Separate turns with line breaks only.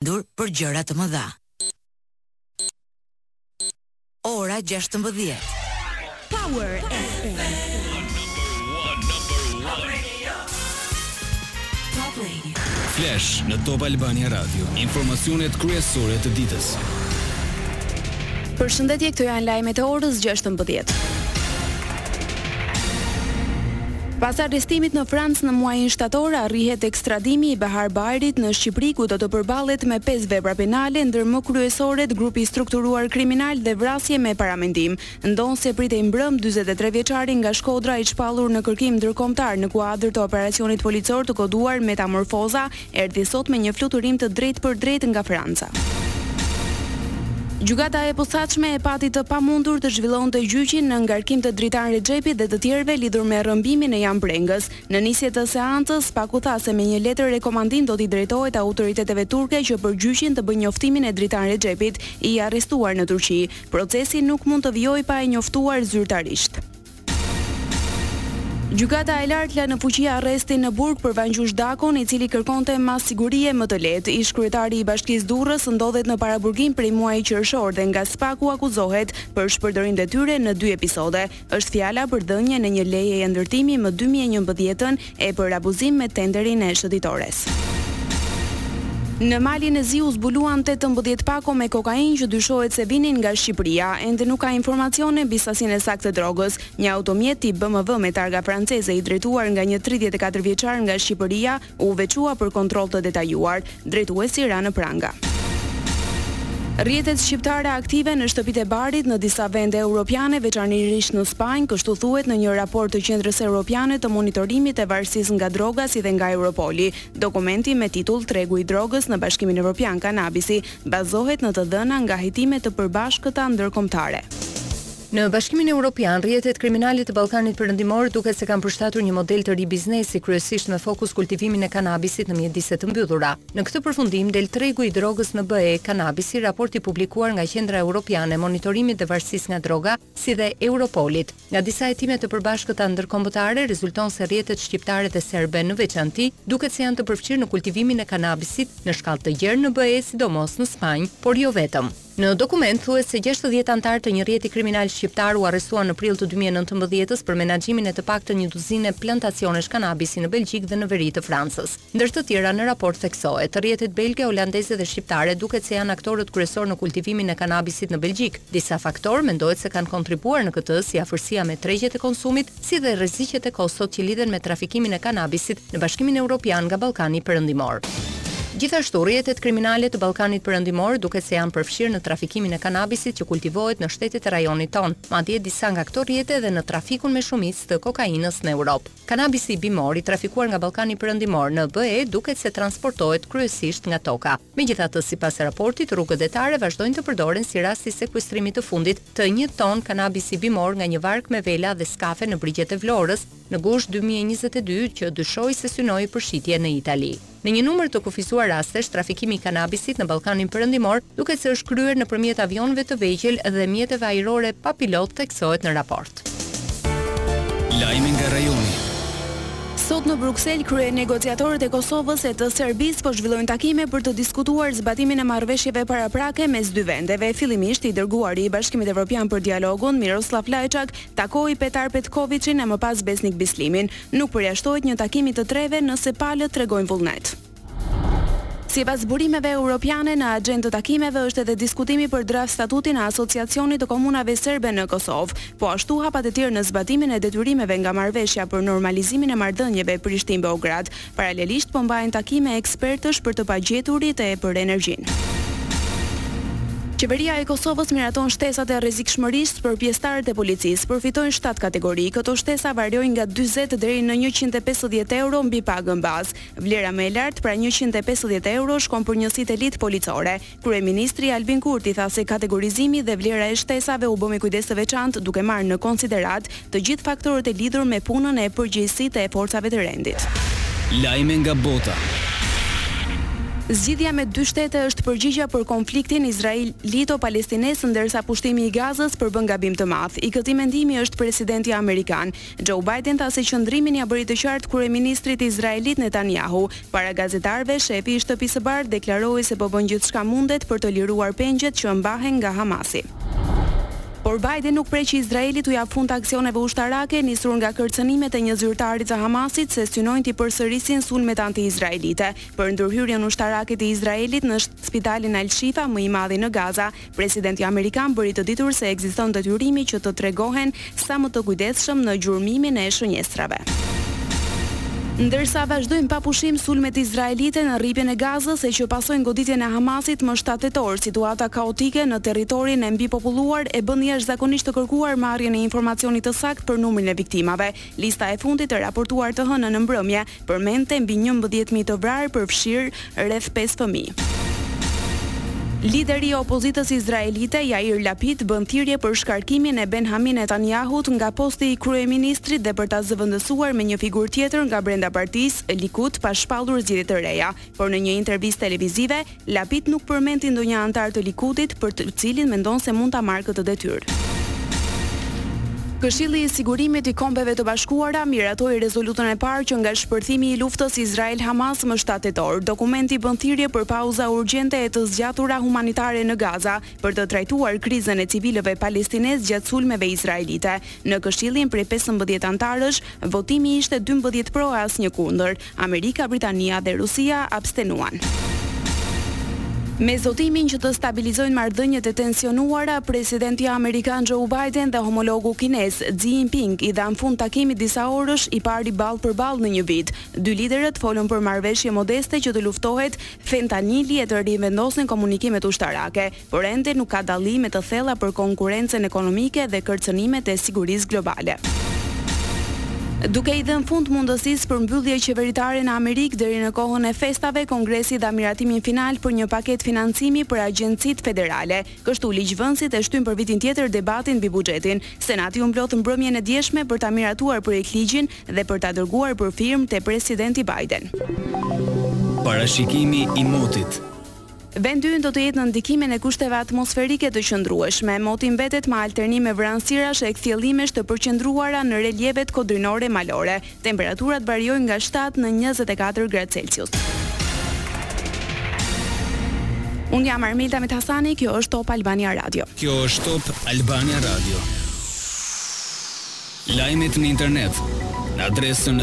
lindur për gjëra të mëdha. Ora gjashtëmbëdhjetë.
Power
Flash në Top Albania Radio, informacionet kryesore të ditës.
Përshëndetje, këto janë lajmet e orës 16:00. Pas arrestimit në Francë në muajin shtator, arrihet ekstradimi i Bahar Bajrit në Shqipëri ku do të përballet me pesë vepra penale, ndër më kryesoret grup i strukturuar kriminal dhe vrasje me paramendim. Ndonëse pritej mbrëmë, dyzet e tre vjeçari nga Shkodra i çpallur në kërkim ndërkombëtar në kuadër të operacionit policor të koduar Metamorfoza, Erdhi sot me një fluturim të drejtpërdrejtë nga Franca. Gjykata e Posaçme e pati të pamundur të zhvillonte gjyqin në ngarkim të Dritan Rexhepit dhe të tjerëve lidhur me rrëmbimin e Jan Prengës. Në nisje të seancës, Spaku tha se me një letër rekomandim do t'i drejtohet autoriteteve turke që për gjyqin të bëjnë njoftimin e Dritan Rexhepit, i arrestuar në Turqi. Procesi nuk mund të vijojë pa e njoftuar zyrtarisht. Gjykata e Lartë la në fuqi arrestin në burg për Vangjush Dakon, i cili kërkonte masë sigurie më të lehtë. Ish-kryetari i Bashkisë Durrës ndodhet në paraburgim prej muajit qershor dhe nga SPAK-u akuzohet për shpërdorim detyre në dy episode. Është fjala për dhënien e një lejeje ndërtimi më dy mijë e njëmbëdhjetën e për abuzim me tenderin e shëtitores. Në Malin e Zi u zbuluan tetëmbëdhjetë pako me kokainë që dyshohet se vinin nga Shqipëria. Ende nuk ka informacione mbi sasinë e saktë të drogës. Një automjet tip BMW me targa franceze i drejtuar nga një tridhjetë e katër vjeçar nga Shqipëria u veçua për kontroll të detajuar. Drejtuesi ra në pranga. Rrjetet shqiptare aktive në shtëpitë e barit në disa vende europiane, veçanërisht në Spanjë, kështu thuhet në një raport të Qendrës Europiane të Monitorimit e Varësisë nga Droga si dhe nga Europoli. Dokumenti me titull Tregu i drogës në Bashkimin Europian, Kanabisi, bazohet në të dhëna nga hetime të përbashkëta ndërkombëtare.
Në Bashkimin Europian, rrjetet kriminale të Ballkanit Perëndimor duket se kanë përshtatur një model të ri biznesi, kryesisht me fokus kultivimin e kanabisit në mjedise të mbyllura. Në këtë përfundim del tregu i drogës në BE, kanabisi, raporti i publikuar nga Qendra Europiane e Monitorimit dhe Varësisë nga Droga, si dhe Europolit. Nga disa hetime të përbashkëta ndërkombëtare rezulton se rrjetet shqiptare dhe serbe në veçanti duket se janë të përfshirë në kultivimin e kanabisit në shkallë të gjerë në BE, sidomos në Spanjë, por jo vetëm. Në dokument thuhet se gjashtëdhjetë anëtarë të një rrjeti kriminal shqiptar u arrestuan në prill të dy mijë e nëntëmbëdhjetës për menaxhimin e të paktën një duzine plantacionesh kanabisi në Belgjikë dhe në veri të Francës. Ndër të tjera në raport theksohet, rrjetet belge, holandeze dhe shqiptare duket se janë aktorët kryesorë në kultivimin e kanabisit në Belgjikë. Disa faktorë mendohet se kanë kontribuar në këtë si afërsia me tregjet e konsumit, si dhe rreziqet e kostot që lidhen me trafikimin e kanabisit në Bashkimin Europian nga Ballkani Perëndimor. Gjithashtu, rrjetet kriminale të Ballkanit Perëndimor duket se janë përfshirë në trafikimin e kanabisit që kultivohet në shtetet e rajonit tonë, madje disa nga këto rrjete edhe në trafikun me shumicë të kokainës në Europë. Kanabisi bimor i trafikuar nga Ballkani Perëndimor në BE duket se transportohet kryesisht nga toka. Megjithatë, sipas raportit, rrugët detare vazhdojnë të përdoren si rasti i sekuestrimit të fundit të një ton kanabisi bimor nga një varkë me vela dhe skafe në brigjet e Vlorës, në gusht dy mijë e njëzet e dy, që dyshohej se synohej për shitje në Itali. Në një numër të kufizuar rastesh, trafikimi i kanabisit në Ballkanin Perëndimor duket se është kryer nëpërmjet avionëve të vegjël dhe mjeteve ajrore pa pilot, theksohet në raport.
Lajme nga rajoni.
Sot në Bruksel, kryenegociatorët e Kosovës e të Serbisë po zhvillojnë takime për të diskutuar zbatimin e marrëveshjeve paraprake mes dy vendeve. Fillimisht, i dërguari i Bashkimit Evropian për Dialogun, Miroslav Lajçak, takoi Petar Petkoviqin e më pas Besnik Bislimin. Nuk përjashtohet një takim i të treve nëse palët tregojnë vullnet. Sipas burimeve europiane, në axhendë të takimeve është edhe diskutimi për draft-statutin e Asociacionit të Komunave Serbe në Kosovë. Po ashtu, hapat e tjerë në zbatimin e detyrimeve nga Marrëveshja për normalizimin e marrëdhënieve Prishtinë-Beograd. Paralelisht, po mbahen takime ekspertësh për të pagjeturit e për energjinë. Qeveria e Kosovës miraton shtesat e rrezikshmërisë për pjesëtarët e policisë. Përfitojnë shtatë kategori. Këto shtesa variojnë nga dyzet deri në njëqind e pesëdhjetë euro mbi pagën bazë. Vlera më e lartë, pra njëqind e pesëdhjetë euro, shkon për njësitë elitë policore. Kryeministri Albin Kurti tha se kategorizimi dhe vlera e shtesave u bë me kujdes të veçantë duke marrë në konsideratë të gjithë faktorët e lidhur me punën e përgjegjësitë e forcave të rendit.
Lajme nga bota.
Zgjidhja me dy shtete është përgjigja për konfliktin izraelito-palestinez ndërsa pushtimi i Gazës përbën gabim të madh. I këtij mendimi është presidenti amerikan. Joe Biden tha se qëndrimin ia bëri të qartë kryeministrit izraelit Netanyahu. Para gazetarëve, shefi i Shtëpisë së Bardhë deklaroi se po bën gjithçka mundet për të liruar pengjet që mbahen nga Hamasi. Por Biden nuk pret që Izraeli t'u japë fund aksioneve ushtarake, nisur nga kërcënimet e një zyrtari të Hamasit se synojnë t'i përsërisin sulmet anti-izraelite. Për ndërhyrjen ushtarake të Izraelit në spitalin Al-Shifa, më i madhi në Gaza, Presidenti amerikan bëri të ditur se ekziston detyrimi që të tregohen sa më të kujdesshëm në gjurmimin e shënjestrave. Ndërsa vazhdojnë pa pushim sulmet izraelite në Rripin e Gazës e që pasojnë goditjen e Hamasit më shtatë tetor, situata kaotike në territorin e mbipopulluar e bën jashtëzakonisht të kërkuar marrjen e informacionit të saktë për numrin e viktimave, Lista e fundit e raportuar të hënën në mbrëmje përmendte mbi njëmbëdhjetë mijë të vrarë përfshirë rreth pesë mijë fëmijë. Lideri i opozitës izraelite, Yair Lapid bën thirrje për shkarkimin e Benhamin Netanyahut nga posti i kryeministrit dhe për ta zëvendësuar me një figurë tjetër nga brenda partisë, Likud, pa shpallur zgjedhje të reja. Por në një intervistë televizive, Lapid nuk përmendi ndonjë anëtar të Likudit për të cilin mendon se mund ta marrë këtë detyrë. Këshilli i Sigurimit i Kombeve të Bashkuara miratoi rezolutën e parë që nga shpërthimi i luftës Izrael-Hamas më shtatë tetor. Dokumenti bën thirrje për pauza urgjente e të zgjatura humanitare në Gaza për të trajtuar krizën e civilëve palestinezë gjatë sulmeve izraelite. Në këshillin prej pesëmbëdhjetë anëtarësh, votimi ishte dymbëdhjetë pro e asnjë kundër. Amerika, Britania dhe Rusia abstenuan. Me zotimin që të stabilizojnë marrëdhëniet e tensionuara, presidenti amerikan Joe Biden dhe homologu kinez, Xi Jinping i dhanë fund takimit disa orësh, i pari ballë për ballë në një vit. Dy liderët folën për marrëveshje modeste që të luftohet fentanili e të rivendosin komunikimet ushtarake. por ende nuk ka dallime të thella për konkurrencën ekonomike dhe kërcënimet e sigurisë globale. Duke i dhënë fund mundësisë për mbyllje qeveritare në Amerikë deri në kohën e festave, Kongresi dha miratimin final për një paketë financimi për agjencitë federale. Kështu, ligjvënësit e shtynë për vitin tjetër debatin mbi buxhetin. Senati u mblodh mbrëmjen e djeshme për ta miratuar projektligjin dhe për ta dërguar për firmë te Presidenti Biden.
Parashikimi i motit.
Vendi ynë do të jetë nën ndikimin e kushteve atmosferike të qëndrueshme, moti mbetet me alternime vranësirash e kthjellimesh të përqendruara në relievet kodrinore e malore. Temperaturat variojnë nga shtatë në njëzet e katër gradë celsius. Unë jam Armilda Mithasani, kjo është Top Albania Radio.
Kjo është Top Albania Radio. Lajmet në internet në adresën